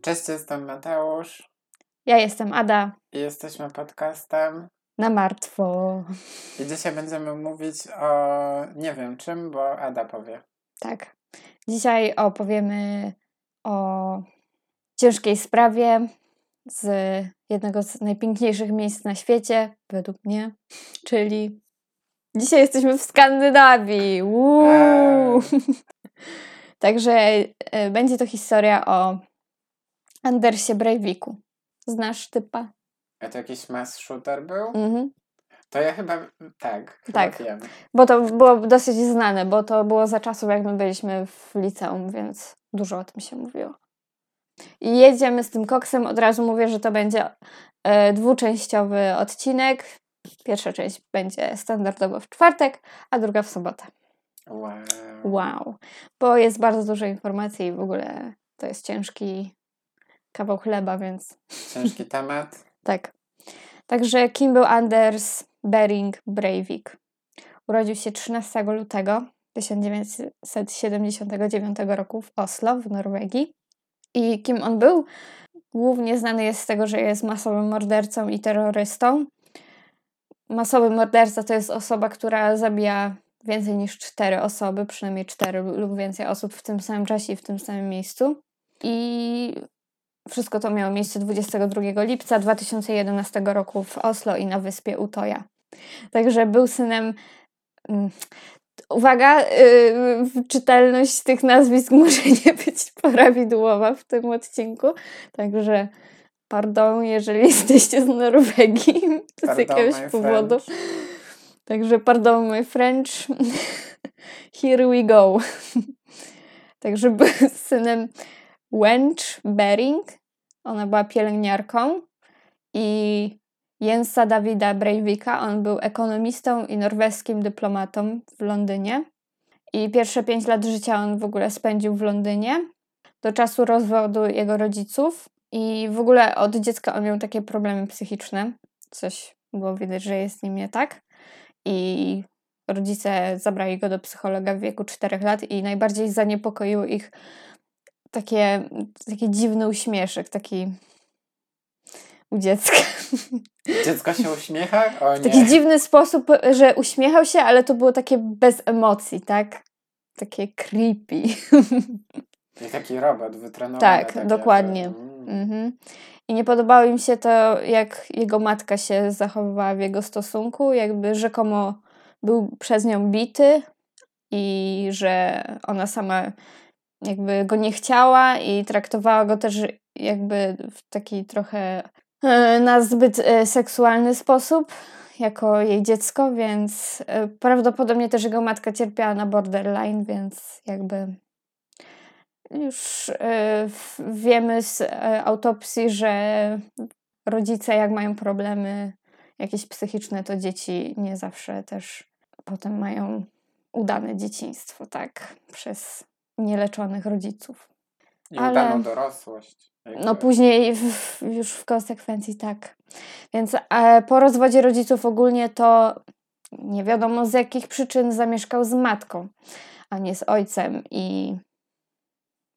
Cześć, jestem Mateusz Ja jestem Ada i jesteśmy podcastem. na martwo. I dzisiaj będziemy mówić o nie wiem czym, bo Ada powie. Tak. Dzisiaj opowiemy o ciężkiej sprawie z jednego z najpiękniejszych miejsc na świecie, według mnie, czyli dzisiaj jesteśmy w Skandynawii. Eee. Także e, będzie to historia o Andersie Breiviku. Znasz typa? A to jakiś mass shooter był? Mhm. To ja chyba tak, chyba Tak. wiem. Bo to było dosyć znane, bo to było za czasów, jak my byliśmy w liceum, więc dużo o tym się mówiło. I jedziemy z tym koksem. Od razu mówię, że to będzie e, dwuczęściowy odcinek. Pierwsza część będzie standardowo w czwartek, a druga w sobotę. Wow. Wow. Bo jest bardzo dużo informacji i w ogóle to jest ciężki kawał chleba, więc Ciężki temat. tak. Także kim był Anders Bering Breivik? Urodził się 13 lutego 1979 roku w Oslo w Norwegii. I kim on był? Głównie znany jest z tego, że jest masowym mordercą i terrorystą. Masowy morderca to jest osoba, która zabija więcej niż cztery osoby, przynajmniej cztery lub więcej osób w tym samym czasie i w tym samym miejscu. I wszystko to miało miejsce 22 lipca 2011 roku w Oslo i na wyspie Utoja. Także był synem. mm, Uwaga, yy, czytelność tych nazwisk może nie być prawidłowa w tym odcinku. Także pardon, jeżeli jesteście z Norwegii z Pardon, jakiegoś powodu. French. Także pardon my French. Here we go. Także był synem Wench Bering. Ona była pielęgniarką. I Jensa Davida Breivika. On był ekonomistą i norweskim dyplomatą w Londynie. I pierwsze pięć lat życia on w ogóle spędził w Londynie. Do czasu rozwodu jego rodziców. I w ogóle od dziecka on miał takie problemy psychiczne. Coś było widać, że jest z nim nie tak. I rodzice zabrali go do psychologa w wieku 4 lat i najbardziej zaniepokoił ich takie, taki dziwny uśmieszek, taki u dziecka. Dziecko się uśmiecha? O W taki nie. dziwny sposób, że uśmiechał się, ale to było takie bez emocji, tak? Takie creepy. I taki robot wytrenowany. Tak, takie, dokładnie. że- mm. Mhm. I nie podobało im się to, jak jego matka się zachowywała w jego stosunku, jakby rzekomo był przez nią bity i że ona sama jakby go nie chciała i traktowała go też jakby w taki trochę e, na zbyt e, seksualny sposób jako jej dziecko, więc e, prawdopodobnie też jego matka cierpiała na borderline, więc jakby już e, wiemy z e, autopsji, że rodzice jak mają problemy jakieś psychiczne, to dzieci nie zawsze też potem mają udane dzieciństwo, tak, przez nieleczonych rodziców. I ale- udaną dorosłość. Jakby. No później w, już w konsekwencji tak. Więc e, po rozwodzie rodziców ogólnie to nie wiadomo z jakich przyczyn zamieszkał z matką, a nie z ojcem i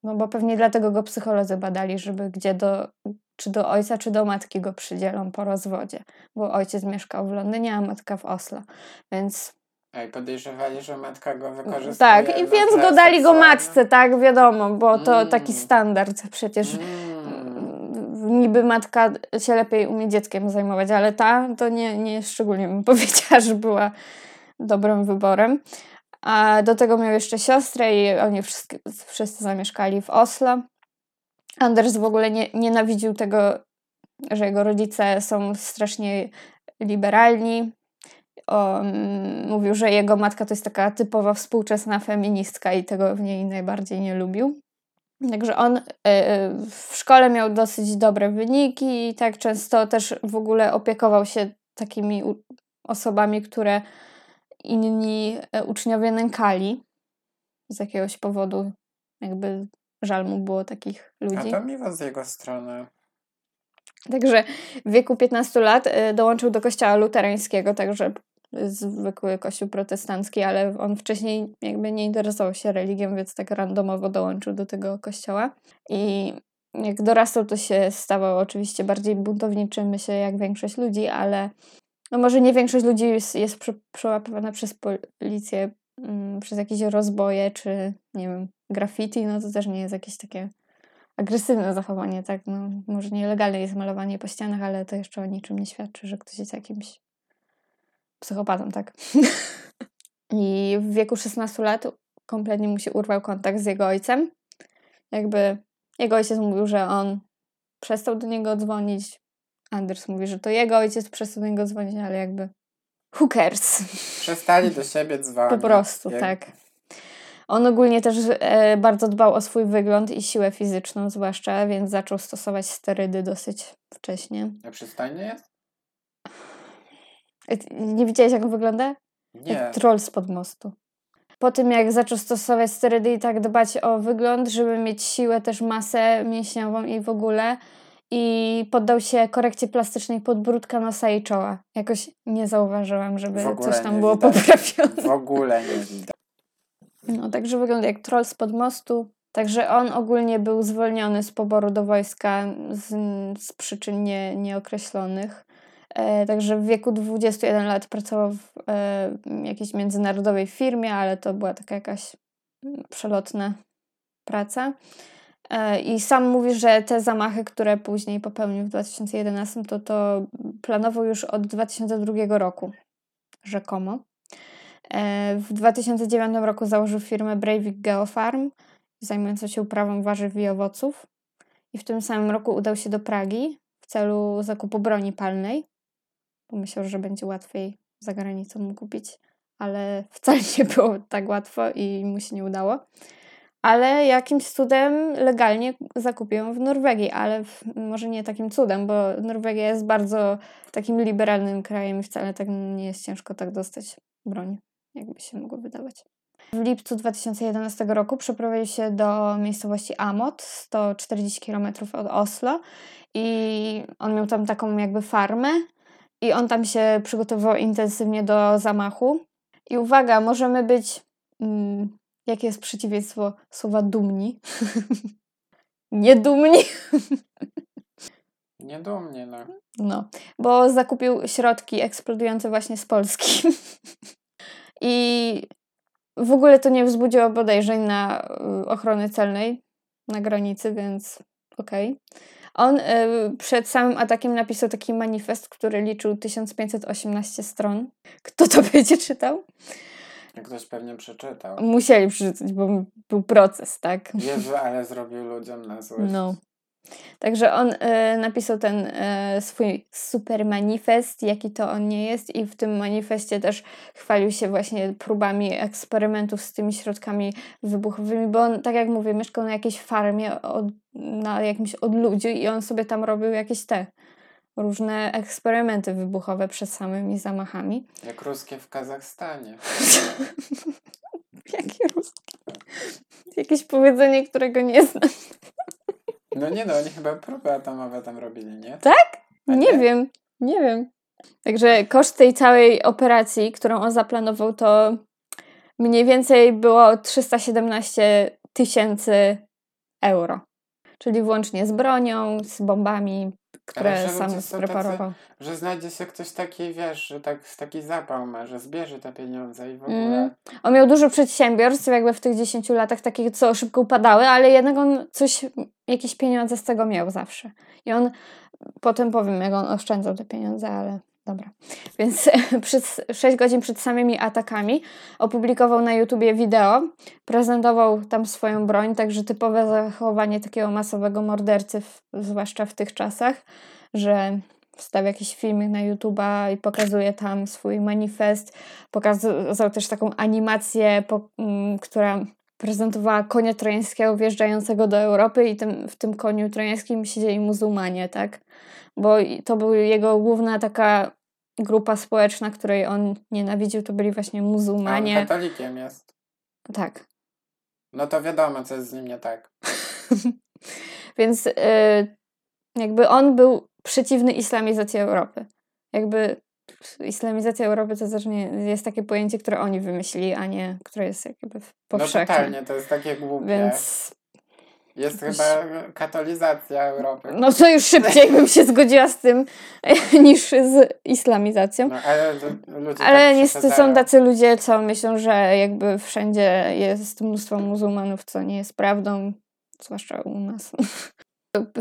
no bo pewnie dlatego go psycholodzy badali, żeby gdzie do, czy do ojca, czy do matki go przydzielą po rozwodzie, bo ojciec mieszkał w Londynie, a matka w Oslo, więc A i podejrzewali, że matka go wykorzystuje. tak, i więc go dali go matce, tak, wiadomo, bo to Mm. taki standard przecież Mm. niby matka się lepiej umie dzieckiem zajmować, ale ta to nie, nie szczególnie bym powiedziała, że była dobrym wyborem. A do tego miał jeszcze siostrę i oni wszyscy, wszyscy zamieszkali w Oslo. Anders w ogóle nie, nienawidził tego, że jego rodzice są strasznie liberalni. Mówił, że jego matka to jest taka typowa współczesna feministka i tego w niej najbardziej nie lubił. Także on y, y, w szkole miał dosyć dobre wyniki i tak często też w ogóle opiekował się takimi osobami, które inni e, uczniowie nękali z jakiegoś powodu. Jakby żal mu było takich A ludzi. to miło z jego strony. Także w wieku 15 lat y, dołączył do kościoła luterańskiego, także zwykły kościół protestancki, ale on wcześniej jakby nie interesował się religią, więc tak randomowo dołączył do tego kościoła. I jak dorastał, to się stawał oczywiście bardziej buntowniczym, myślę, jak większość ludzi, ale no może nie większość ludzi jest, jest przełapywana przez policję mm, przez jakieś rozboje, czy nie wiem, graffiti, no to też nie jest jakieś takie agresywne zachowanie, tak? No, może nielegalne jest malowanie po ścianach, ale to jeszcze o niczym nie świadczy, że ktoś jest jakimś psychopatą, tak? I w wieku 16 lat kompletnie mu się urwał kontakt z jego ojcem. Jakby jego ojciec mówił, że on przestał do niego dzwonić. Anders mówi, że to jego ojciec do niego dzwonić, ale jakby who cares? Przestali do siebie dzwonić. Po prostu, jak... tak. On ogólnie też e, bardzo dbał o swój wygląd i siłę fizyczną zwłaszcza, więc zaczął stosować sterydy dosyć wcześnie. A przystojny jest? E, nie widziałeś jak on wygląda? Nie. Jak troll spod mostu. Po tym jak zaczął stosować sterydy i tak dbać o wygląd, żeby mieć siłę, też masę mięśniową i w ogóle i poddał się korekcji plastycznej podbródka, nosa i czoła. Jakoś nie zauważyłam, żeby coś tam było widać. poprawione. W ogóle nie widać. No, także wygląda jak troll spod mostu. Także on ogólnie był zwolniony z poboru do wojska z, z przyczyn nie, nieokreślonych. E, także w wieku 21 lat pracował w e, jakiejś międzynarodowej firmie, ale to była taka jakaś przelotna praca. E, I sam mówi, że te zamachy, które później popełnił w 2011, to to planował już od 2002 roku, rzekomo. E, w 2009 roku założył firmę Breivik Geofarm, zajmującą się uprawą warzyw i owoców. I w tym samym roku udał się do Pragi w celu zakupu broni palnej. Pomyślał, że będzie łatwiej za granicą kupić, ale wcale nie było tak łatwo i mu się nie udało. Ale jakimś cudem legalnie zakupił w Norwegii, ale w, może nie takim cudem, bo Norwegia jest bardzo takim liberalnym krajem i wcale tak nie jest ciężko tak dostać broń jakby się mogło wydawać. W lipcu 2011 roku przeprowadził się do miejscowości Amot, 140 km od Oslo i on miał tam taką jakby farmę i on tam się przygotowywał intensywnie do zamachu. I uwaga, możemy być, mm, jakie jest przeciwieństwo słowa dumni? Niedumni. Niedumnie, no. No, bo zakupił środki eksplodujące właśnie z Polski. I w ogóle to nie wzbudziło podejrzeń na y, ochrony celnej na granicy, więc okej. Okay. On y, przed samym atakiem napisał taki manifest, który liczył 1518 stron. Kto to będzie czytał? Ktoś pewnie przeczytał. Musieli przeczytać, bo był proces, tak? Jezu, ale zrobił ludziom na złość. No. Także on y, napisał ten y, swój super manifest, jaki to on nie jest, i w tym manifestie też chwalił się właśnie próbami eksperymentów z tymi środkami wybuchowymi, bo on, tak jak mówię, mieszkał na jakiejś farmie od, na jakimś odludziu i on sobie tam robił jakieś te różne eksperymenty wybuchowe przed samymi zamachami. Jak ruskie w Kazachstanie. Jakie ruskie? Jakieś powiedzenie, którego nie znam. No nie no, oni chyba próby atomowe tam robili, nie? Tak? Nie, nie wiem, nie wiem. Także koszt tej całej operacji, którą on zaplanował, to mniej więcej było 317 tysięcy euro. Czyli włącznie z bronią, z bombami, które sam spreparował. Tacy, że znajdzie się ktoś taki, wiesz, że tak, taki zapał ma, że zbierze te pieniądze i w ogóle. Mm. On miał dużo przedsiębiorstw jakby w tych 10 latach, takich, co szybko upadały, ale jednak on coś, jakieś pieniądze z tego miał zawsze. I on, potem powiem, jak on oszczędzał te pieniądze, ale dobra. Więc przez 6 godzin przed samymi atakami opublikował na YouTubie wideo, prezentował tam swoją broń, także typowe zachowanie takiego masowego mordercy, zwłaszcza w tych czasach, że wstawia jakiś filmik na YouTube'a i pokazuje tam swój manifest. Pokazał też taką animację, po, mm, która prezentowała konia trojańskiego wjeżdżającego do Europy i tym, w tym koniu trojańskim siedzieli muzułmanie, tak? Bo to była jego główna taka grupa społeczna, której on nienawidził, to byli właśnie muzułmanie. On katolikiem jest. Tak. No to wiadomo, co jest z nim nie tak. Więc yy, jakby on był przeciwny islamizacji Europy. Jakby islamizacja Europy to też nie jest takie pojęcie, które oni wymyślili, a nie które jest jakby No powszechne. totalnie, to jest takie głupie. Więc Jest jakoś- chyba katolizacja Europy. no to już szybciej bym się zgodziła z tym niż z islamizacją. No, ale ludzie Ale tak niestety są tacy ludzie, co myślą, że jakby wszędzie jest mnóstwo muzułmanów, co nie jest prawdą, zwłaszcza u nas.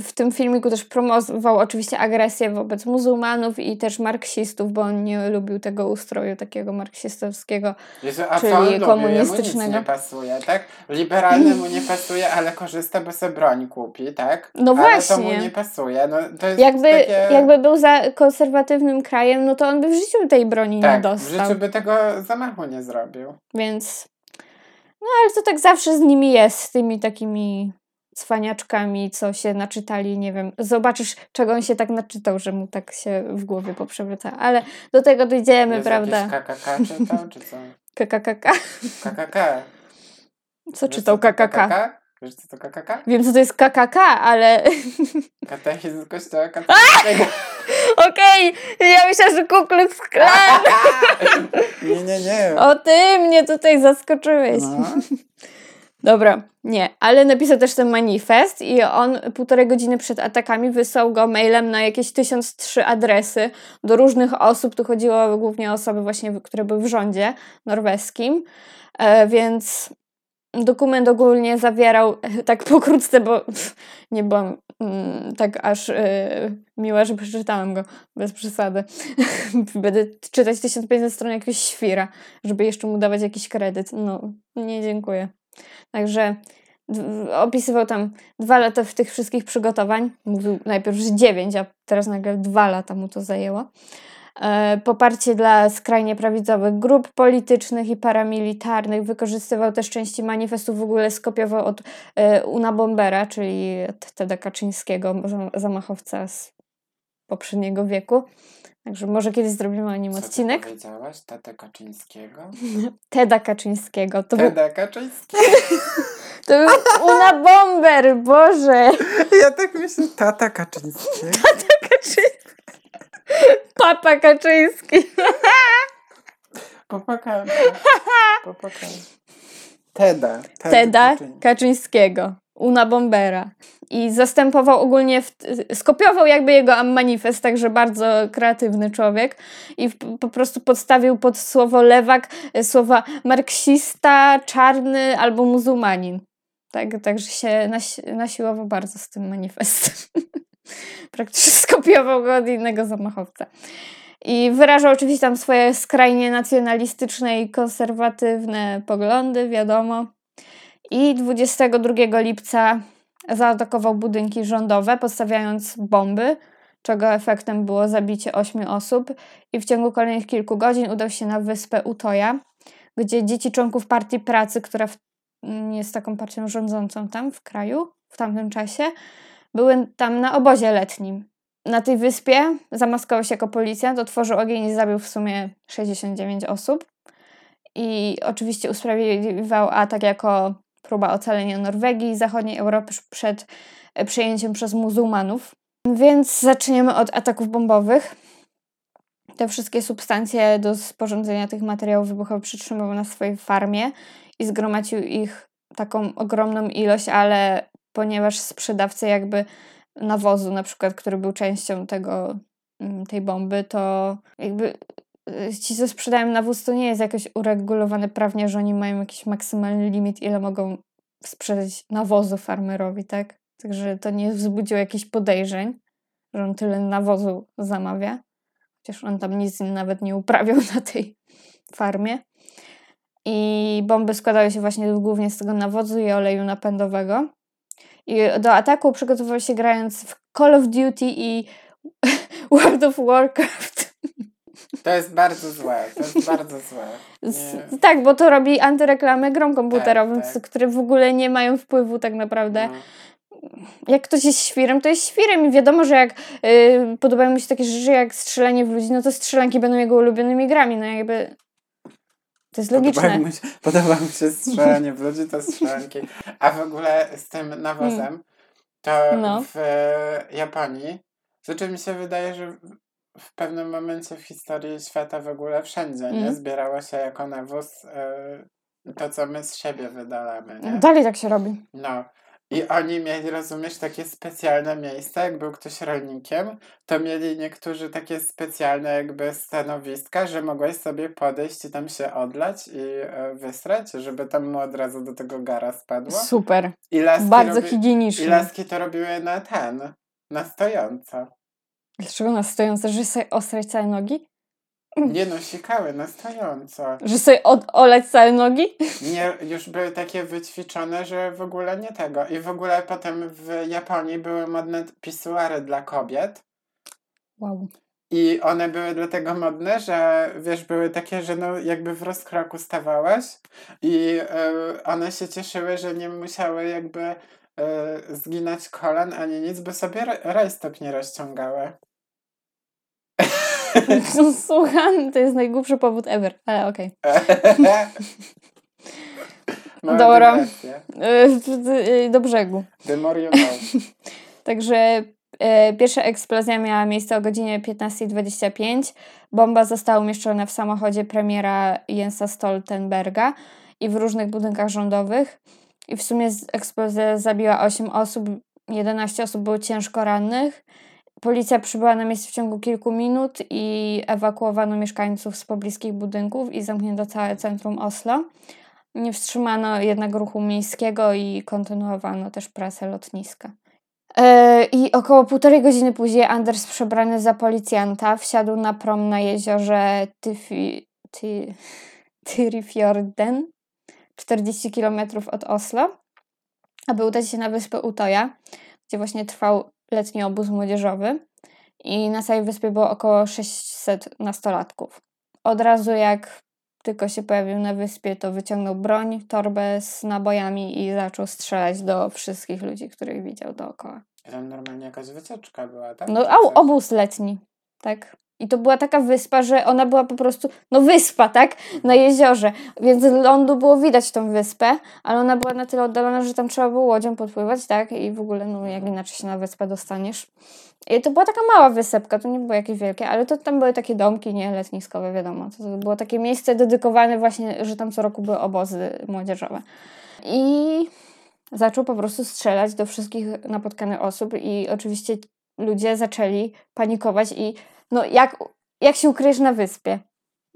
W tym filmiku też promował oczywiście agresję wobec muzułmanów i też marksistów, bo on nie lubił tego ustroju takiego marksistowskiego. Jezu, a czyli co on lubi? Jemu nic komunistycznego. nie pasuje, tak? Liberalny mu nie pasuje, ale korzysta, bo sobie broń kupi, tak? No Ale to mu właśnie. nie pasuje. No, to jest Jakby, takie... jakby był za konserwatywnym krajem, no to on by w życiu tej broni nie Tak, w dostał. życiu by tego zamachu nie zrobił. Więc. No ale to tak zawsze z nimi jest, z tymi takimi cwaniaczkami, co się naczytali, nie wiem. Zobaczysz, czego on się tak naczytał, że mu tak się w głowie poprzewraca. Ale do tego dojdziemy, Jezu, prawda? KKK czytał, czy co? KKKK. KKK. Co Wiesz, czytał KKK? Wiesz, co to KKK? Wiem, co to jest KKK, ale Katechizm Kościoła katolickiego. okej, ja myślałam, że Ku Klux Klan. nie, nie, nie. O ty mnie tutaj zaskoczyłeś. No. Dobra, nie, ale napisał też ten manifest i on półtorej godziny przed atakami wysłał go mailem na jakieś 1003 adresy do różnych osób. Tu chodziło głównie o osoby właśnie, które były w rządzie norweskim, e, więc dokument ogólnie zawierał, tak pokrótce, bo pff, nie byłam mm, tak aż e, miła, że przeczytałam go bez przesady. Będę czytać 1500 stron jakiegoś świra, żeby jeszcze mu dawać jakiś kredyt. No, nie dziękuję. Także opisywał tam dwa lata w tych wszystkich przygotowań. Mówił najpierw, że dziewięć, a teraz nagle dwa lata mu to zajęło. E, Poparcie dla skrajnie prawicowych grup politycznych i paramilitarnych. Wykorzystywał też części manifestu, w ogóle skopiował od e, Una Bombera, czyli Teda Kaczyńskiego, zam- zamachowca z poprzedniego wieku. Także może kiedyś zrobimy o nim Co odcinek. powiedziałaś? Tatę Kaczyńskiego? Teda Kaczyńskiego. To był, Teda Kaczyńskiego? to był Una Bomber, Boże! Ja tak myślę, tata Kaczyńskiego. Kaczyński. Papa Kaczyński. Popakałem. Popakałem. Teda. Teda Kaczyński. Kaczyńskiego. Una Bombera. I zastępował ogólnie, w, skopiował jakby jego manifest, także bardzo kreatywny człowiek. I po prostu podstawił pod słowo lewak e, słowa marksista, czarny albo muzułmanin. Tak, także się nas, nasiłował bardzo z tym manifestem. Praktycznie skopiował go od innego zamachowca. I wyrażał oczywiście tam swoje skrajnie nacjonalistyczne i konserwatywne poglądy, wiadomo. I 22 lipca zaatakował budynki rządowe, podstawiając bomby, czego efektem było zabicie ośmiu osób. I w ciągu kolejnych kilku godzin udał się na wyspę Utoja, gdzie dzieci członków Partii Pracy, która w, jest taką partią rządzącą tam w kraju w tamtym czasie, były tam na obozie letnim. Na tej wyspie zamaskował się jako policjant, otworzył ogień i zabił w sumie 69 osób. I oczywiście usprawiedliwiał atak jako próba ocalenia Norwegii i zachodniej Europy przed e, przejęciem przez muzułmanów. Więc zaczniemy od ataków bombowych. Te wszystkie substancje do sporządzenia tych materiałów wybuchowych przytrzymywał na swojej farmie i zgromadził ich taką ogromną ilość, ale ponieważ sprzedawcy jakby nawozu, na przykład, który był częścią tego, mm, tej bomby, to jakby ci, co sprzedają nawóz, to nie jest jakoś uregulowane prawnie, że oni mają jakiś maksymalny limit, ile mogą sprzedać nawozu farmerowi, tak? Także to nie wzbudziło jakichś podejrzeń, że on tyle nawozu zamawia. Chociaż on tam nic nawet nie uprawiał na tej farmie. I bomby składały się właśnie głównie z tego nawozu i oleju napędowego. I do ataku przygotowywał się grając w Call of Duty i World of Warcraft. To jest bardzo złe, to jest bardzo złe. Nie. tak, bo to robi antyreklamę grom komputerowym, Tak, tak. które w ogóle nie mają wpływu tak naprawdę. No. Jak ktoś jest świrem, to jest świrem i wiadomo, że jak y, podobają mu się takie rzeczy jak strzelanie w ludzi, no to strzelanki będą jego ulubionymi grami, no jakby to jest logiczne. Podoba mi, się, podoba mi się strzelanie w ludzi, to strzelanki. A w ogóle z tym nawozem, to No. w Japonii, znaczy mi się wydaje, że w pewnym momencie w historii świata w ogóle wszędzie, nie? Mm. Zbierało się jako nawóz y, to, co my z siebie wydalamy, nie? Dalej tak się robi. No. I oni mieli, rozumiesz, takie specjalne miejsca, jak był ktoś rolnikiem, to mieli niektórzy takie specjalne jakby stanowiska, że mogłeś sobie podejść i tam się odlać i e, wysrać, żeby tam mu od razu do tego gara spadło. Super. I laski, Bardzo robi... I higienicznie. laski to robiły na ten, na stojąco. Dlaczego na stojące, że sobie ostrać całe nogi? Nie no, sikały na stojąco. Że sobie od, olać całe nogi? Nie, już były takie wyćwiczone, że w ogóle nie tego. I w ogóle potem w Japonii były modne pisuary dla kobiet. Wow. I one były dlatego modne, że wiesz, były takie, że no jakby w rozkroku stawałaś i e, one się cieszyły, że nie musiały jakby e, zginać kolan ani nic, bo sobie ra- rajstop nie rozciągały. No, słucham, to jest najgłupszy powód ever, ale okej. Mała Dobra. dygresja. Okay. Do brzegu. Także e, pierwsza eksplozja miała miejsce o godzinie 15.25. Bomba została umieszczona w samochodzie premiera Jensa Stoltenberga i w różnych budynkach rządowych. I w sumie eksplozja zabiła 8 osób, 11 osób było ciężko rannych. Policja przybyła na miejsce w ciągu kilku minut i ewakuowano mieszkańców z pobliskich budynków i zamknięto całe centrum Oslo. Nie wstrzymano jednak ruchu miejskiego i kontynuowano też pracę lotniska. E, I około półtorej godziny później Anders, przebrany za policjanta, wsiadł na prom na jeziorze Tyrifjorden, 40 km od Oslo, aby udać się na wyspę Utoja, gdzie właśnie trwał letni obóz młodzieżowy. I na całej wyspie było około 600 nastolatków. Od razu jak tylko się pojawił na wyspie, to wyciągnął broń, torbę z nabojami i zaczął strzelać do wszystkich ludzi, których widział dookoła. Tam normalnie jakaś wycieczka była, tak? No, a obóz letni, tak. I to była taka wyspa, że ona była po prostu, no wyspa, tak? Na jeziorze. Więc z lądu było widać tą wyspę, ale ona była na tyle oddalona, że tam trzeba było łodzią podpływać, tak? I w ogóle, no jak inaczej się na wyspę dostaniesz. I to była taka mała wysepka, to nie było jakieś wielkie, ale to tam były takie domki, nie letniskowe, wiadomo. To, było takie miejsce dedykowane właśnie, że tam co roku były obozy młodzieżowe. I zaczął po prostu strzelać do wszystkich napotkanych osób i oczywiście ludzie zaczęli panikować i no jak, jak się ukryjesz na wyspie?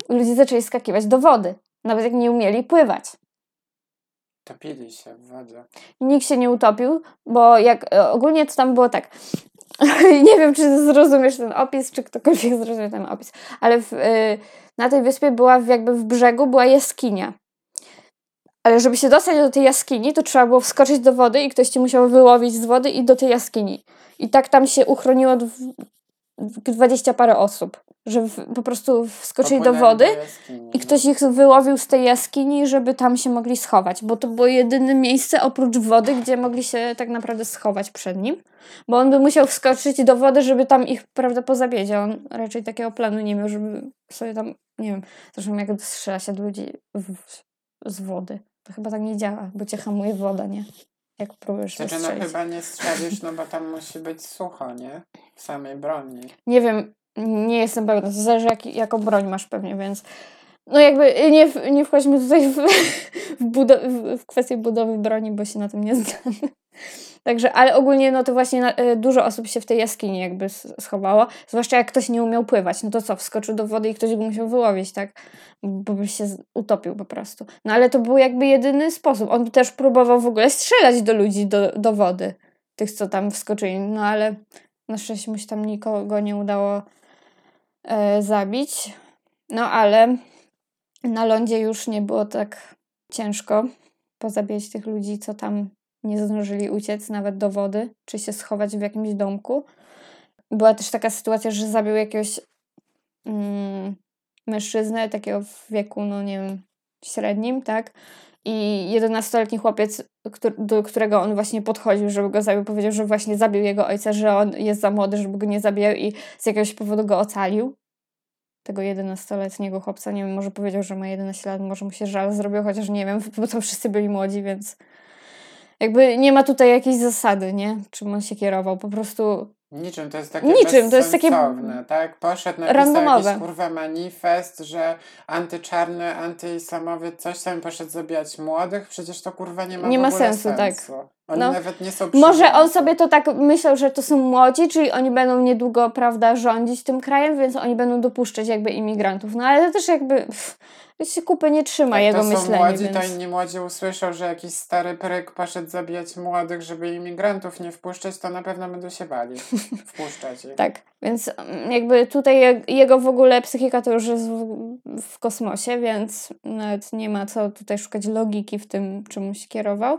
Ludzie zaczęli skakiwać do wody, nawet jak nie umieli pływać. Topili się w wodzie. Nikt się nie utopił, bo jak e, ogólnie to tam było tak. nie wiem, czy zrozumiesz ten opis, czy ktokolwiek zrozumie ten opis, ale w, y, na tej wyspie była jakby w brzegu była jaskinia. Ale żeby się dostać do tej jaskini, to trzeba było wskoczyć do wody i ktoś ci musiał wyłowić z wody i do tej jaskini. I tak tam się uchroniło dwadzieścia parę osób, że w, po prostu wskoczyli do wody jaskini, i ktoś ich wyłowił z tej jaskini, żeby tam się mogli schować, bo to było jedyne miejsce oprócz wody, gdzie mogli się tak naprawdę schować przed nim, bo on by musiał wskoczyć do wody, żeby tam ich, prawda, pozabijać, a on raczej takiego planu nie miał, żeby sobie tam, nie wiem, zresztą jak strzela się do ludzi w, z wody, to chyba tak nie działa, bo cię hamuje woda, nie? Jak próbujesz Znaczy, no wystrzelić. chyba nie strzelisz, no bo tam musi być sucho, nie? Samej broni. Nie wiem, nie jestem pewna. To zależy, jak, jaką broń masz pewnie, więc. No jakby nie, w- nie wchodźmy tutaj w, w, budo- w, kwestię budowy broni, bo się na tym nie znam. Także, ale ogólnie no to właśnie na, y, dużo osób się w tej jaskini jakby schowało, zwłaszcza jak ktoś nie umiał pływać, no to co, wskoczył do wody i ktoś go musiał wyłowić, tak? Bo by się utopił po prostu. No ale to był jakby jedyny sposób. On też próbował w ogóle strzelać do ludzi do, do wody, tych co tam wskoczyli, no ale na szczęście mu się tam nikogo nie udało e, zabić. No ale na lądzie już nie było tak ciężko pozabijać tych ludzi, co tam nie zdążyli uciec nawet do wody, czy się schować w jakimś domku. Była też taka sytuacja, że zabił jakiegoś mm, mężczyznę, takiego w wieku, no nie wiem, średnim, tak? I 11-letni chłopiec, do którego on właśnie podchodził, żeby go zabił, powiedział, że właśnie zabił jego ojca, że on jest za młody, żeby go nie zabijał i z jakiegoś powodu go ocalił. Tego 11-letniego chłopca, nie wiem, może powiedział, że ma 11 lat, może mu się żal zrobił, chociaż nie wiem, bo to wszyscy byli młodzi, więc jakby nie ma tutaj jakiejś zasady, nie? Czym on się kierował. Po prostu Niczym, to jest takie Niczym, to jest takie tak? Poszedł, napisał randomowe. jakiś kurwa manifest, że antyczarny, antyislamowy, coś tam poszedł zabijać młodych, przecież to kurwa nie ma Nie ma ogóle sensu, tak. Oni No. nawet nie są Może on sobie to tak myślał, że to są młodzi, czyli oni będą niedługo, prawda, rządzić tym krajem, więc oni będą dopuszczać jakby imigrantów. No ale to też jakby pff, się kupy nie trzyma Jak jego to są młodzi, więc... to inni młodzi usłyszą, że jakiś stary pryk poszedł zabijać młodych, żeby imigrantów nie wpuszczać, to na pewno będą się bali wpuszczać ich. Tak, więc mm, jakby tutaj je- jego w ogóle psychika to już jest w, w kosmosie, więc nawet nie ma co tutaj szukać logiki w tym, czym się kierował.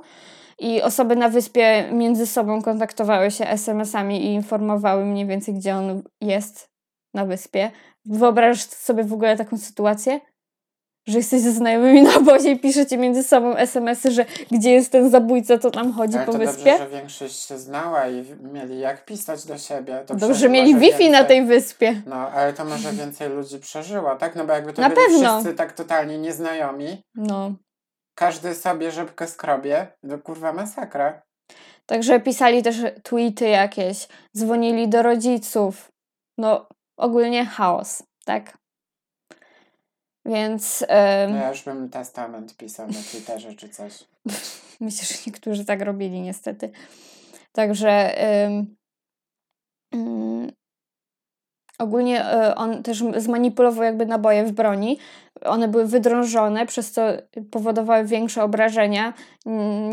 I osoby na wyspie między sobą kontaktowały się SMS-ami i informowały mniej więcej, gdzie on jest na wyspie. Wyobrażasz sobie w ogóle taką sytuację? Że jesteś ze znajomymi na obozie i piszecie między sobą SMS-y, że gdzie jest ten zabójca, to tam chodzi Ale po to wyspie? dobrze, że większość się znała i mieli jak pisać do siebie. To Dobrze, mieli Wi-Fi na więcej- tej wyspie. No, ale to może więcej ludzi przeżyło, tak? No bo jakby to Na byli pewno. wszyscy tak totalnie nieznajomi, No. Każdy sobie żebkę skrobie, to kurwa masakra. Także pisali też tweety jakieś, dzwonili do rodziców. No, ogólnie chaos, tak? Więc em, No ja już bym testament pisał na Twitterze czy coś. myślę, że niektórzy tak robili niestety. Także em, mm, ogólnie e, on też zmanipulował jakby naboje w broni. One były wydrążone, przez co powodowały większe obrażenia.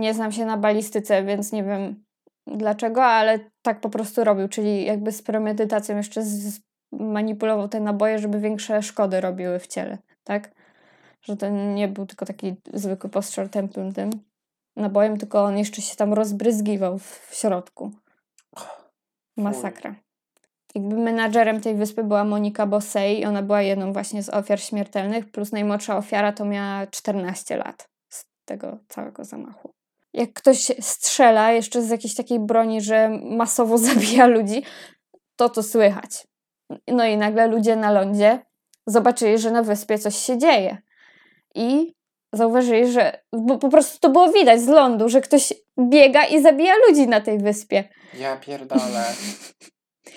Nie znam się na balistyce, więc nie wiem dlaczego, ale tak po prostu robił, czyli jakby z premedytacją jeszcze manipulował te naboje, żeby większe szkody robiły w ciele, tak? Że to nie był tylko taki zwykły postrzał tępym tym nabojem, tylko on jeszcze się tam rozbryzgiwał w środku. Masakra. Jakby menadżerem tej wyspy była Monika Bossei i ona była jedną właśnie z ofiar śmiertelnych, plus najmłodsza ofiara to miała 14 lat z tego całego zamachu. Jak ktoś strzela jeszcze z jakiejś takiej broni, że masowo zabija ludzi, to to słychać. No i nagle ludzie na lądzie zobaczyli, że na wyspie coś się dzieje. I zauważyli, że bo po prostu to było widać z lądu, że ktoś biega i zabija ludzi na tej wyspie. Ja pierdolę.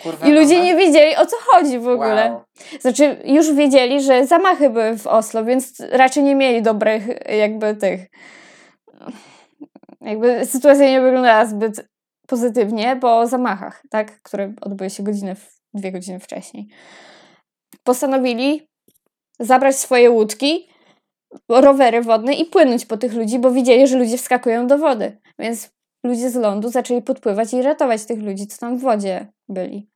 Kurwa, I ludzie mama? nie wiedzieli o co chodzi w ogóle. Wow. Znaczy, już wiedzieli, że zamachy były w Oslo, więc raczej nie mieli dobrych, jakby tych. Jakby sytuacja nie wyglądała zbyt pozytywnie po zamachach, tak? Które odbyły się godzinę, dwie godziny wcześniej. Postanowili zabrać swoje łódki, rowery wodne i płynąć po tych ludzi, bo widzieli, że ludzie wskakują do wody. Więc ludzie z lądu zaczęli podpływać i ratować tych ludzi, co tam w wodzie byli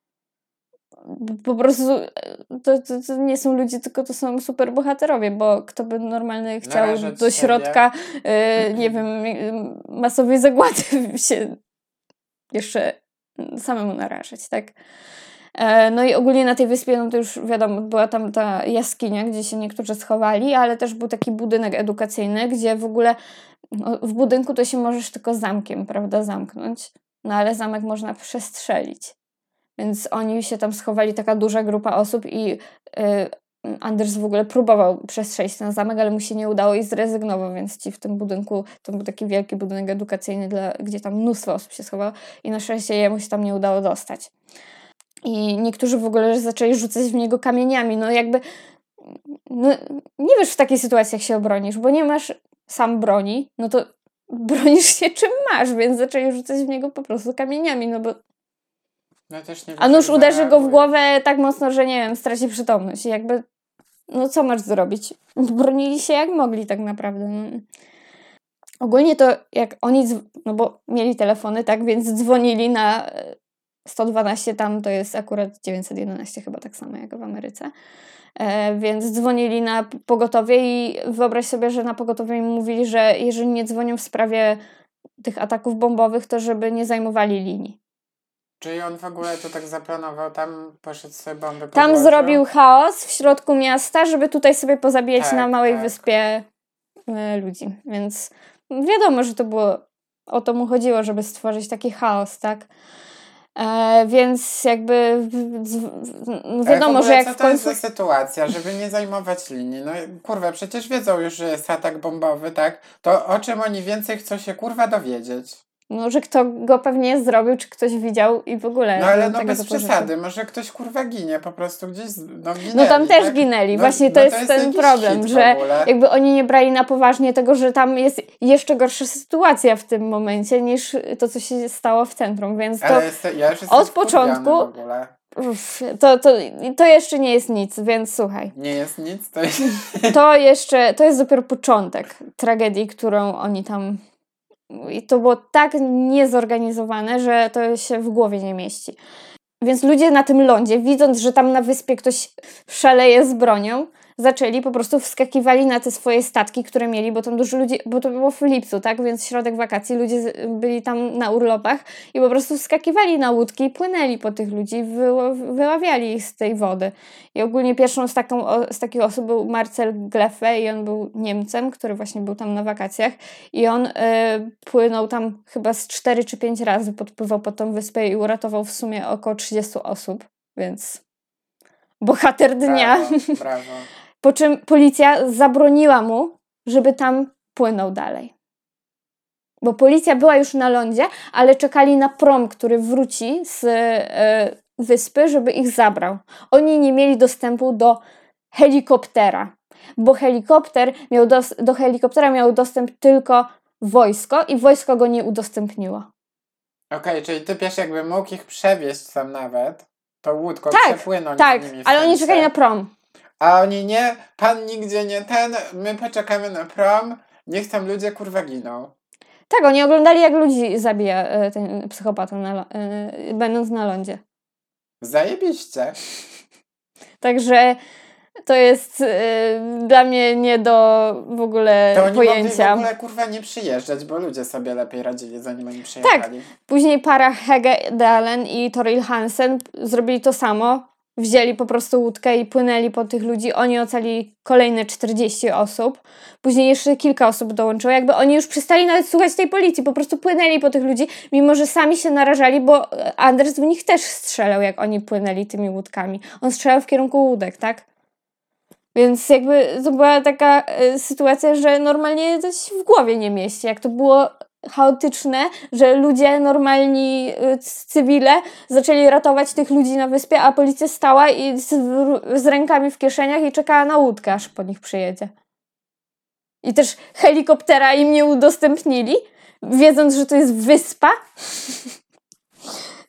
po prostu e, to, to, to nie są ludzie, tylko to są super bohaterowie, bo kto by normalny chciał Narażać do środka, e, nie wiem, masowej zagłady się jeszcze samemu narażać, tak? E, No i ogólnie na tej wyspie, no to już wiadomo, była tam ta jaskinia, gdzie się niektórzy schowali, ale też był taki budynek edukacyjny, gdzie w ogóle no, w budynku to się możesz tylko zamkiem, prawda, zamknąć, no ale zamek można przestrzelić. Więc oni się tam schowali, taka duża grupa osób i y, Anders w ogóle próbował przestrzelić ten zamek, ale mu się nie udało i zrezygnował, więc ci w tym budynku, to był taki wielki budynek edukacyjny, dla, gdzie tam mnóstwo osób się schowało i na szczęście jemu się tam nie udało dostać. I niektórzy w ogóle zaczęli rzucać w niego kamieniami, no jakby no, nie wiesz w takiej sytuacji, jak się obronisz, bo nie masz sam broni, no to bronisz się czym masz, więc zaczęli rzucać w niego po prostu kamieniami, no bo No a nóż uderzy go w głowę tak mocno, że nie wiem, straci przytomność. I jakby, no co masz zrobić? Bronili się jak mogli tak naprawdę. No. Ogólnie to jak oni, dzw- no bo mieli telefony, tak, więc dzwonili na 112, tam to jest akurat 911 chyba tak samo jak w Ameryce. E, więc dzwonili na pogotowie i wyobraź sobie, że na pogotowie im mówili, że jeżeli nie dzwonią w sprawie tych ataków bombowych, to żeby nie zajmowali linii. Czyli on w ogóle to tak zaplanował, tam poszedł sobie bomby Tam podłożył? zrobił chaos w środku miasta, żeby tutaj sobie pozabijać Tak, na małej tak. wyspie e, ludzi. Więc wiadomo, że to było. O to mu chodziło, żeby stworzyć taki chaos, tak? E, więc jakby wiadomo, że jak co w to jest końcu. za sytuacja, żeby nie zajmować linii? No kurwa, przecież wiedzą już, że jest atak bombowy, tak? To o czym oni więcej chcą się kurwa dowiedzieć? No, że kto go pewnie zrobił, czy ktoś widział i w ogóle. No ale no bez przesady, może ktoś kurwa ginie po prostu gdzieś, no ginęli, No tam też tak? ginęli. No- Właśnie to no jest ten jakiś problem, hit w że jakby oni nie brali na poważnie tego, że tam jest jeszcze gorsza sytuacja w tym momencie niż to, co się stało w centrum, więc to, Ale jest, ja od początku- w ogóle. uff, to, to, to jeszcze nie jest nic, więc słuchaj. Nie jest nic, to jest... To jeszcze, to jest dopiero początek tragedii, którą oni tam. I to było tak niezorganizowane, że to się w głowie nie mieści. Więc ludzie na tym lądzie, widząc, że tam na wyspie ktoś szaleje z bronią, zaczęli po prostu wskakiwali na te swoje statki, które mieli, bo tam dużo ludzi, bo to było w lipcu, tak? Więc środek wakacji, ludzie byli tam na urlopach i po prostu wskakiwali na łódki i płynęli po tych ludzi, wyławiali ich z tej wody. I ogólnie pierwszą z, taką, z takich osób był Marcel Gleffe i on był Niemcem, który właśnie był tam na wakacjach i on y, płynął tam chyba z 4 czy 5 razy, podpływał pod tą wyspę i uratował w sumie około 30 osób, więc bohater dnia. Brawo, brawo. Po czym policja zabroniła mu, żeby tam płynął dalej. Bo policja była już na lądzie, ale czekali na prom, który wróci z e, wyspy, żeby ich zabrał. Oni nie mieli dostępu do helikoptera, bo helikopter miał dos- do helikoptera miał dostęp tylko wojsko i wojsko go nie udostępniło. Okej, czyli ty piesz jakby mógł ich przewieźć tam nawet, to łódką Tak, przepłynąć Tak, ale oni czekali na prom. A oni nie, pan nigdzie nie ten, my poczekamy na prom, niech tam ludzie kurwa giną. Tak, oni oglądali jak ludzi zabija e, ten psychopata, na, e, będąc na lądzie. Zajebiście. Także to jest y, dla mnie nie do w ogóle To oni mogli w pojęcia. ogóle kurwa nie przyjeżdżać, bo ludzie sobie lepiej radzili zanim oni przyjechali. Później para Hege Dalen i Toril Hansen zrobili to samo. Wzięli po prostu łódkę i płynęli po tych ludzi. Oni ocali kolejne 40 osób. Później jeszcze kilka osób dołączyło. Jakby oni już przestali nawet słuchać tej policji. Po prostu płynęli po tych ludzi, mimo że sami się narażali, bo Anders w nich też strzelał, jak oni płynęli tymi łódkami. On strzelał w kierunku łódek, tak? Więc jakby to była taka e, sytuacja, że normalnie się w głowie nie mieści. Jak to było chaotyczne, że ludzie normalni, y, cywile zaczęli ratować tych ludzi na wyspie, a policja stała i z, z rękami w kieszeniach i czekała na łódkę, aż po nich przyjedzie. I też helikoptera im nie udostępnili, wiedząc, że to jest wyspa.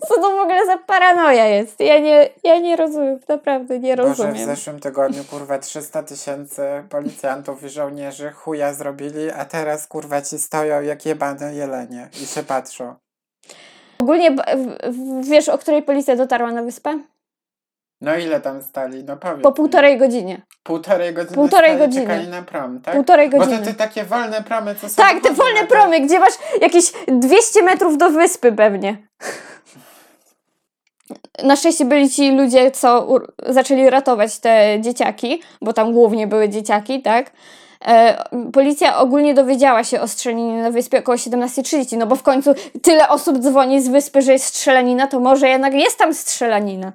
Co to w ogóle za paranoja jest? Ja nie, ja nie rozumiem, naprawdę nie Boże, w rozumiem. zeszłym tygodniu kurwa 300 tysięcy policjantów i żołnierzy chuja zrobili, a teraz kurwa ci stoją jak jebane jelenie i się patrzą. Ogólnie wiesz, o której policja dotarła na wyspę? No ile tam stali? No powiedz Po półtorej godziny. Półtorej godziny Półtorej godziny. czekali na prom, tak? Półtorej Bo godziny. to te takie wolne promy, co są Tak, te wolne promy, gdzie masz jakieś 200 metrów do wyspy pewnie. Na szczęście byli ci ludzie, co zaczęli ratować te dzieciaki, bo tam głównie były dzieciaki, tak? E, policja ogólnie dowiedziała się o strzelaninie na wyspie około 17.30, no bo w końcu tyle osób dzwoni z wyspy, że jest strzelanina, to może jednak jest tam strzelanina.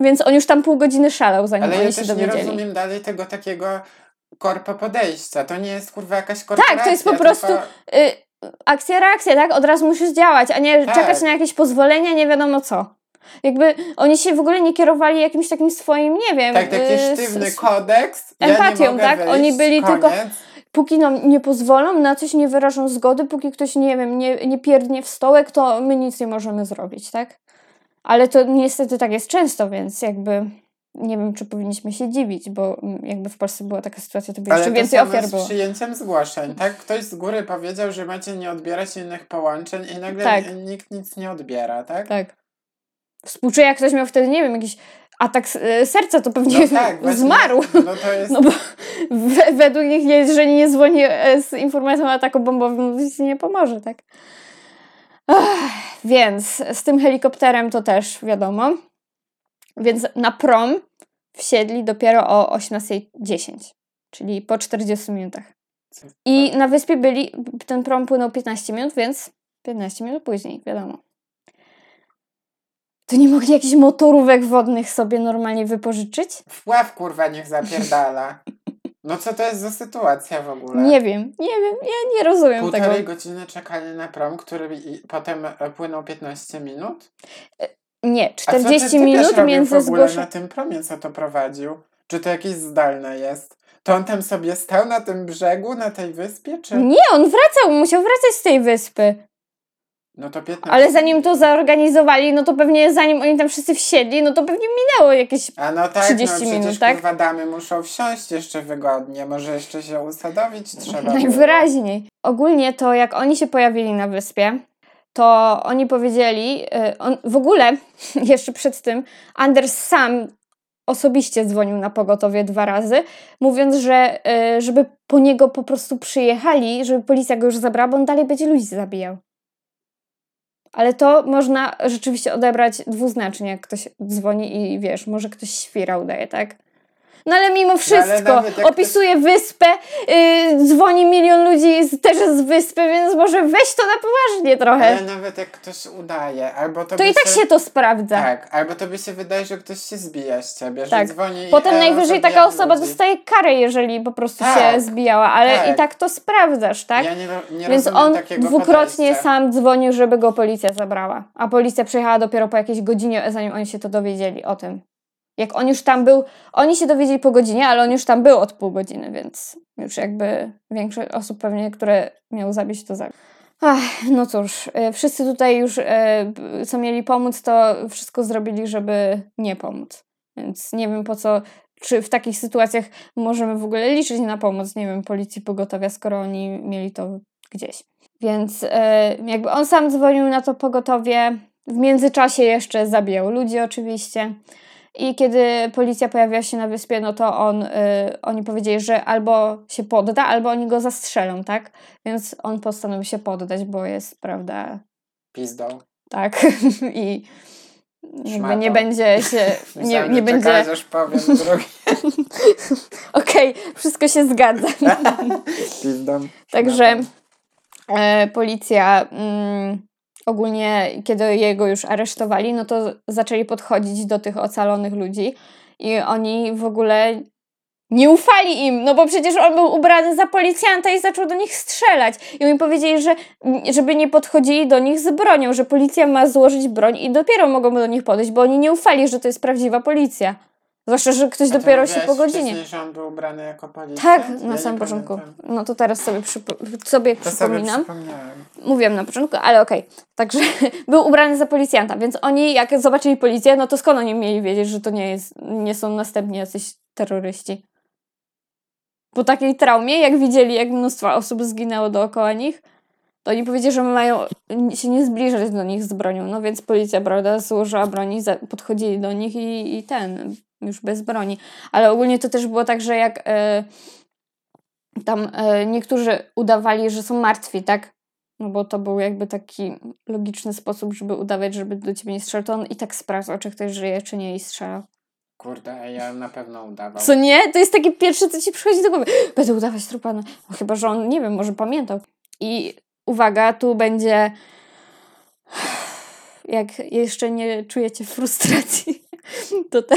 Więc on już tam pół godziny szalał, zanim Ale oni ja się też nie dowiedzieli. rozumiem dalej tego takiego korpo podejścia. To nie jest kurwa jakaś korporacja. Tak, to jest po prostu tylko- y, akcja, reakcja, tak? Od razu musisz działać, a nie Tak. czekać na jakieś pozwolenia, nie wiadomo co. Jakby oni się w ogóle nie kierowali jakimś takim swoim, nie wiem. Tak, taki y, sztywny s- kodeks. ja empatią, mogę tak? Wyjść, Oni byli koniec. tylko- Póki nam nie pozwolą, na coś nie wyrażą zgody, póki ktoś, nie wiem, nie, nie pierdnie w stołek, to my nic nie możemy zrobić, tak? Ale to niestety tak jest często, więc jakby nie wiem, czy powinniśmy się dziwić, bo mm, jakby w Polsce była taka sytuacja, to by jeszcze to więcej samo ofiar z było. przyjęciem zgłoszeń, tak? Ktoś z góry powiedział, że macie nie odbierać innych połączeń i nagle Tak. nikt nic nie odbiera, tak? Tak. Współczuję, jak ktoś miał wtedy, nie wiem, jakiś atak e, serca, to pewnie No tak, właśnie- zmarł. No to jest... No bo we, według nich, jeżeli nie dzwoni e, z informacją o ataku bombowym, to ci nie pomoże, tak? Ach, więc z tym helikopterem to też wiadomo. Więc na prom wsiedli dopiero o 18.10, czyli po 40 minutach. I na wyspie byli, ten prom płynął 15 minut, więc 15 minut później, wiadomo. To nie mogli jakichś motorówek wodnych sobie normalnie wypożyczyć? Wpław kurwa niech zapierdala. No co to jest za sytuacja w ogóle? Nie wiem, nie wiem, ja nie rozumiem Półtorej tego. godziny czekania na prom, który potem e, płynął 15 minut? Nie, A co 40 ty, ty minut między w ogóle zgłoszeniem. na tym promie, co to prowadził? Czy to jakieś zdalne jest? To on tam sobie stał na tym brzegu, na tej wyspie, czy... Nie, on wracał, musiał wracać z tej wyspy. No to 15 Ale zanim to zorganizowali, no to pewnie zanim oni tam wszyscy wsiedli, no to pewnie minęło jakieś. A no tak, 30 no przecież minut, tak? kurwa damy muszą wsiąść jeszcze wygodnie, może jeszcze się usadowić trzeba. Najwyraźniej. Ogólnie to jak oni się pojawili na wyspie, to oni powiedzieli, y, on, w ogóle jeszcze przed tym, Anders sam osobiście dzwonił na pogotowie dwa razy, mówiąc, że y, żeby po niego po prostu przyjechali, żeby policja go już zabrała, bo on dalej będzie ludzi zabijał. Ale to można rzeczywiście odebrać dwuznacznie, jak ktoś dzwoni i wiesz, może ktoś świra udaje, tak? No ale mimo wszystko, nawet jak opisuje wyspę, yy, dzwoni milion ludzi z, też z wyspy, więc może weź to na poważnie trochę. Ale nawet jak ktoś udaje, albo to, To i tak się to sprawdza. Tak, albo to by się wydaje, że ktoś się zbija z ciebie, że Tak. dzwoni Potem e, najwyżej taka osoba ludzi. dostaje karę, jeżeli po prostu się Tak. zbijała, ale Tak. i tak to sprawdzasz, tak? Ja nie, nie Więc on dwukrotnie podejścia. sam dzwonił, żeby go policja zabrała. A policja przyjechała dopiero po jakiejś godzinie, zanim oni się to dowiedzieli o tym. Jak on już tam był, oni się dowiedzieli po godzinie, ale on już tam był od pół godziny, więc już jakby większość osób pewnie, które miał zabić, to zabił. Ach, no cóż, y, wszyscy tutaj już, y, co mieli pomóc, to wszystko zrobili, żeby nie pomóc. Więc nie wiem po co, czy w takich sytuacjach możemy w ogóle liczyć na pomoc, nie wiem, policji pogotowia, skoro oni mieli to gdzieś. Więc e, jakby on sam dzwonił na to pogotowie. W międzyczasie jeszcze zabijał ludzi oczywiście. I kiedy policja pojawiła się na wyspie, no to on, e, oni powiedzieli, że albo się podda, albo oni go zastrzelą, tak? Więc on postanowił się poddać, bo jest, prawda, Pizdą. tak. I jakby nie będzie się, nie, nie będzie... aż powiem drugi. Okej, wszystko się zgadza. Pizdą. Także e, policja mm, ogólnie, kiedy jego już aresztowali, no to zaczęli podchodzić do tych ocalonych ludzi i oni w ogóle nie ufali im, no bo przecież on był ubrany za policjanta i zaczął do nich strzelać. I oni powiedzieli, że żeby nie podchodzili do nich z bronią, że policja ma złożyć broń i dopiero mogą do nich podejść, bo oni nie ufali, że to jest prawdziwa policja. Zwłaszcza, że ktoś dopiero się po godzinie. był ubrany jako policjant? Tak, Ja na samym początku. pamiętam. No to teraz sobie, przypo- sobie To sobie przypominam. przypomniałem. Mówiłam na początku, ale okej. Także był ubrany za policjanta, więc oni jak zobaczyli policję, no to skąd oni mieli wiedzieć, że to nie jest, nie są następni jacyś terroryści? Po takiej traumie, jak widzieli, jak mnóstwo osób zginęło dookoła nich, to oni powiedzieli, że mają się nie zbliżać do nich z bronią. No więc policja, prawda, złożyła broni, podchodzili do nich i, i ten, już bez broni. Ale ogólnie to też było tak, że jak e, tam e, niektórzy udawali, że są martwi, tak? No bo to był jakby taki logiczny sposób, żeby udawać, żeby do ciebie nie strzelał, to on i tak sprawdzał, czy ktoś żyje, czy nie i strzelał. Kurde, ja na pewno udawał. Co nie? To jest takie pierwsze, co ci przychodzi do głowy. Będę udawać trupa. No, chyba, że on, nie wiem, może pamiętał. I uwaga, tu będzie... Jak jeszcze nie czujecie frustracji, to, te...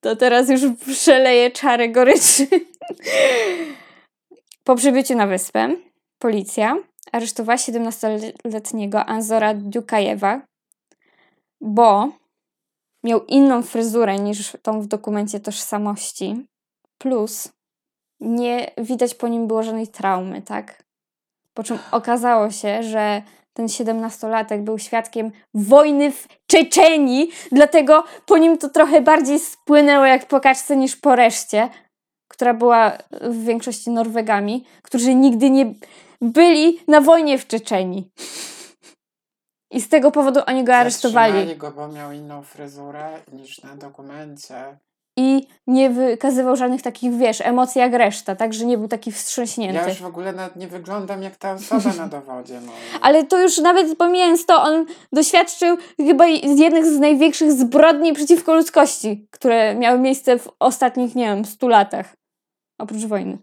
to teraz już przeleję czarę goryczy. Po przybyciu na wyspę policja aresztowała 17-letniego Anzora Dukajewa, bo miał inną fryzurę niż tą w dokumencie tożsamości. Plus nie widać po nim było żadnej traumy, tak? Po czym okazało się, że ten 17-latek był świadkiem wojny w Czeczenii, dlatego po nim to trochę bardziej spłynęło jak po kaczce niż po reszcie, która była w większości Norwegami, którzy nigdy nie byli na wojnie w Czeczenii. I z tego powodu oni go aresztowali. Zatrzymali go, bo miał inną fryzurę niż na dokumencie. I nie wykazywał żadnych takich, wiesz, emocji jak reszta, także nie był taki wstrząśnięty. Ja już w ogóle nawet nie wyglądam jak ta osoba na dowodzie moim. Ale to już nawet pomijając to, on doświadczył chyba jednych z największych zbrodni przeciwko ludzkości, które miały miejsce w ostatnich, nie wiem, stu latach. Oprócz wojny.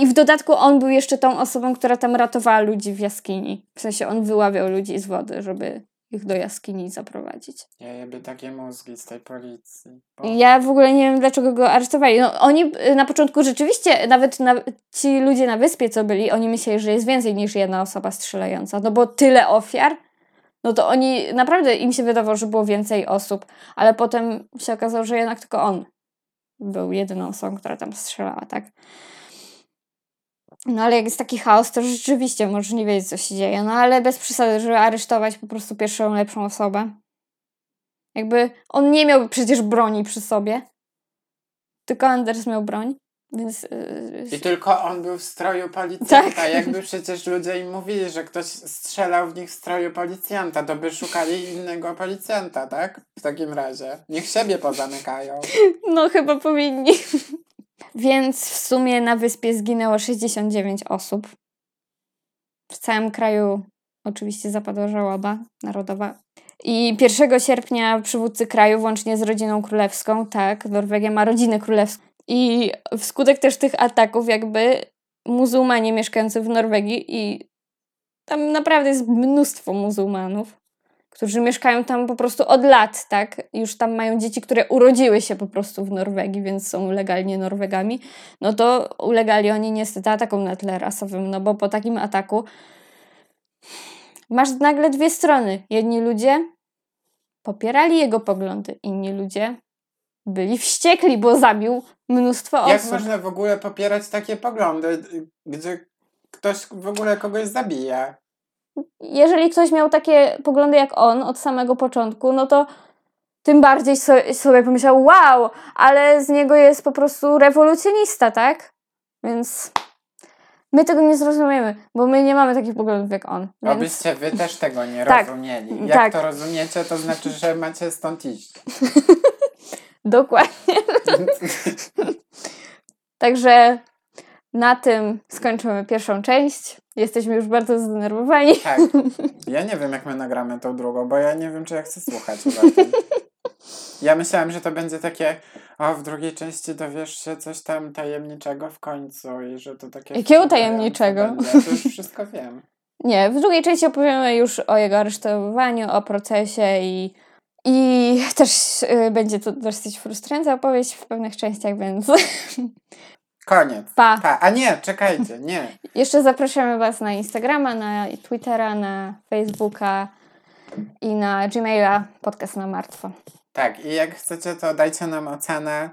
I w dodatku on był jeszcze tą osobą, która tam ratowała ludzi w jaskini. W sensie on wyławiał ludzi z wody, żeby ich do jaskini zaprowadzić. Ja jeby takie mózgi z tej policji. Bo... Ja w ogóle nie wiem, dlaczego go aresztowali. No, oni y, na początku rzeczywiście, nawet na, ci ludzie na wyspie, co byli, oni myśleli, że jest więcej niż jedna osoba strzelająca. No bo tyle ofiar, no to oni naprawdę im się wydawało, że było więcej osób, ale potem się okazało, że jednak tylko on był jedyną osobą, która tam strzelała, tak? No ale jak jest taki chaos, to rzeczywiście możesz nie wiedzieć, co się dzieje. No ale bez przesady, żeby aresztować po prostu pierwszą lepszą osobę. Jakby on nie miał przecież broni przy sobie. Tylko Anders miał broń, więc. Yy, I tylko on był w stroju policjanta. Tak. Jakby przecież ludzie im mówili, że ktoś strzelał w nich w stroju policjanta, to by szukali innego policjanta, tak? W takim razie. Niech siebie pozamykają. No, chyba powinni. Więc w sumie na wyspie zginęło 69 osób. W całym kraju oczywiście zapadła żałoba narodowa. I 1 sierpnia przywódcy kraju, włącznie z rodziną królewską, tak, Norwegia ma rodzinę królewską. I wskutek też tych ataków, jakby muzułmanie mieszkający w Norwegii, i tam naprawdę jest mnóstwo muzułmanów, którzy mieszkają tam po prostu od lat, tak? Już tam mają dzieci, które urodziły się po prostu w Norwegii, więc są legalnie Norwegami. No to ulegali oni niestety atakom na tle rasowym, no bo po takim ataku masz nagle dwie strony. Jedni ludzie popierali jego poglądy, inni ludzie byli wściekli, bo zabił mnóstwo osób. Jak można w ogóle popierać takie poglądy, gdzie ktoś w ogóle kogoś zabija? Jeżeli ktoś miał takie poglądy jak on od samego początku, no to tym bardziej so, sobie pomyślał, wow, ale z niego jest po prostu rewolucjonista, tak? Więc my tego nie zrozumiemy, bo my nie mamy takich poglądów jak on. Więc... Obyście wy też tego nie Tak. rozumieli. Jak Tak. to rozumiecie, to znaczy, że macie stąd iść. Dokładnie. Także na tym skończymy pierwszą część. Jesteśmy już bardzo zdenerwowani. Tak. Ja nie wiem, jak my nagramy tą drugą, bo ja nie wiem, czy ja chcę słuchać. Ja myślałam, że to będzie takie, o, w drugiej części dowiesz się coś tam tajemniczego w końcu i że to takie... Jakiego tajemniczego? Będzie. To już wszystko wiem. Nie, w drugiej części opowiemy już o jego aresztowaniu, o procesie i, i też y, będzie to dosyć frustrująca opowieść w pewnych częściach, więc Koniec. pa. Pa. A nie, czekajcie, nie. Jeszcze zapraszamy Was na Instagrama, na Twittera, na Facebooka i na Gmaila podcast na martwo. Tak, i jak chcecie, to dajcie nam ocenę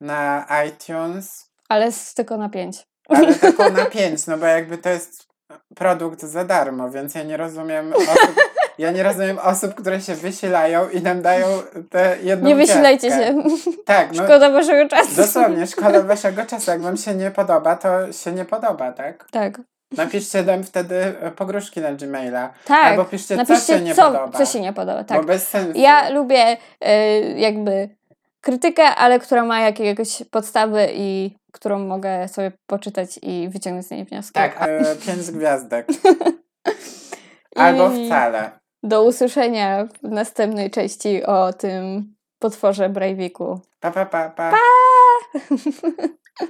na iTunes, Ale z, tylko na pięć. ale taką na 5, no bo jakby to jest produkt za darmo, więc ja nie rozumiem osób, ja nie rozumiem osób, które się wysilają i nam dają te jedną Nie wysilajcie się. Tak, no Szkoda Waszego czasu. dosłownie, szkoda waszego czasu. Jak wam się nie podoba, to się nie podoba, tak? Tak. Napiszcie nam wtedy e, pogróżki na Gmaila. Tak. Albo piszcie, co Napiszcie, się nie co, podoba. co się nie podoba. Tak. Bo bez sensu. Ja lubię y, jakby krytykę, ale która ma jakieś podstawy i którą mogę sobie poczytać i wyciągnąć z niej wnioski. Tak, e, pięć gwiazdek. Albo wcale. Do usłyszenia w następnej części o tym potworze Breiviku. Pa, pa, pa, pa. Pa!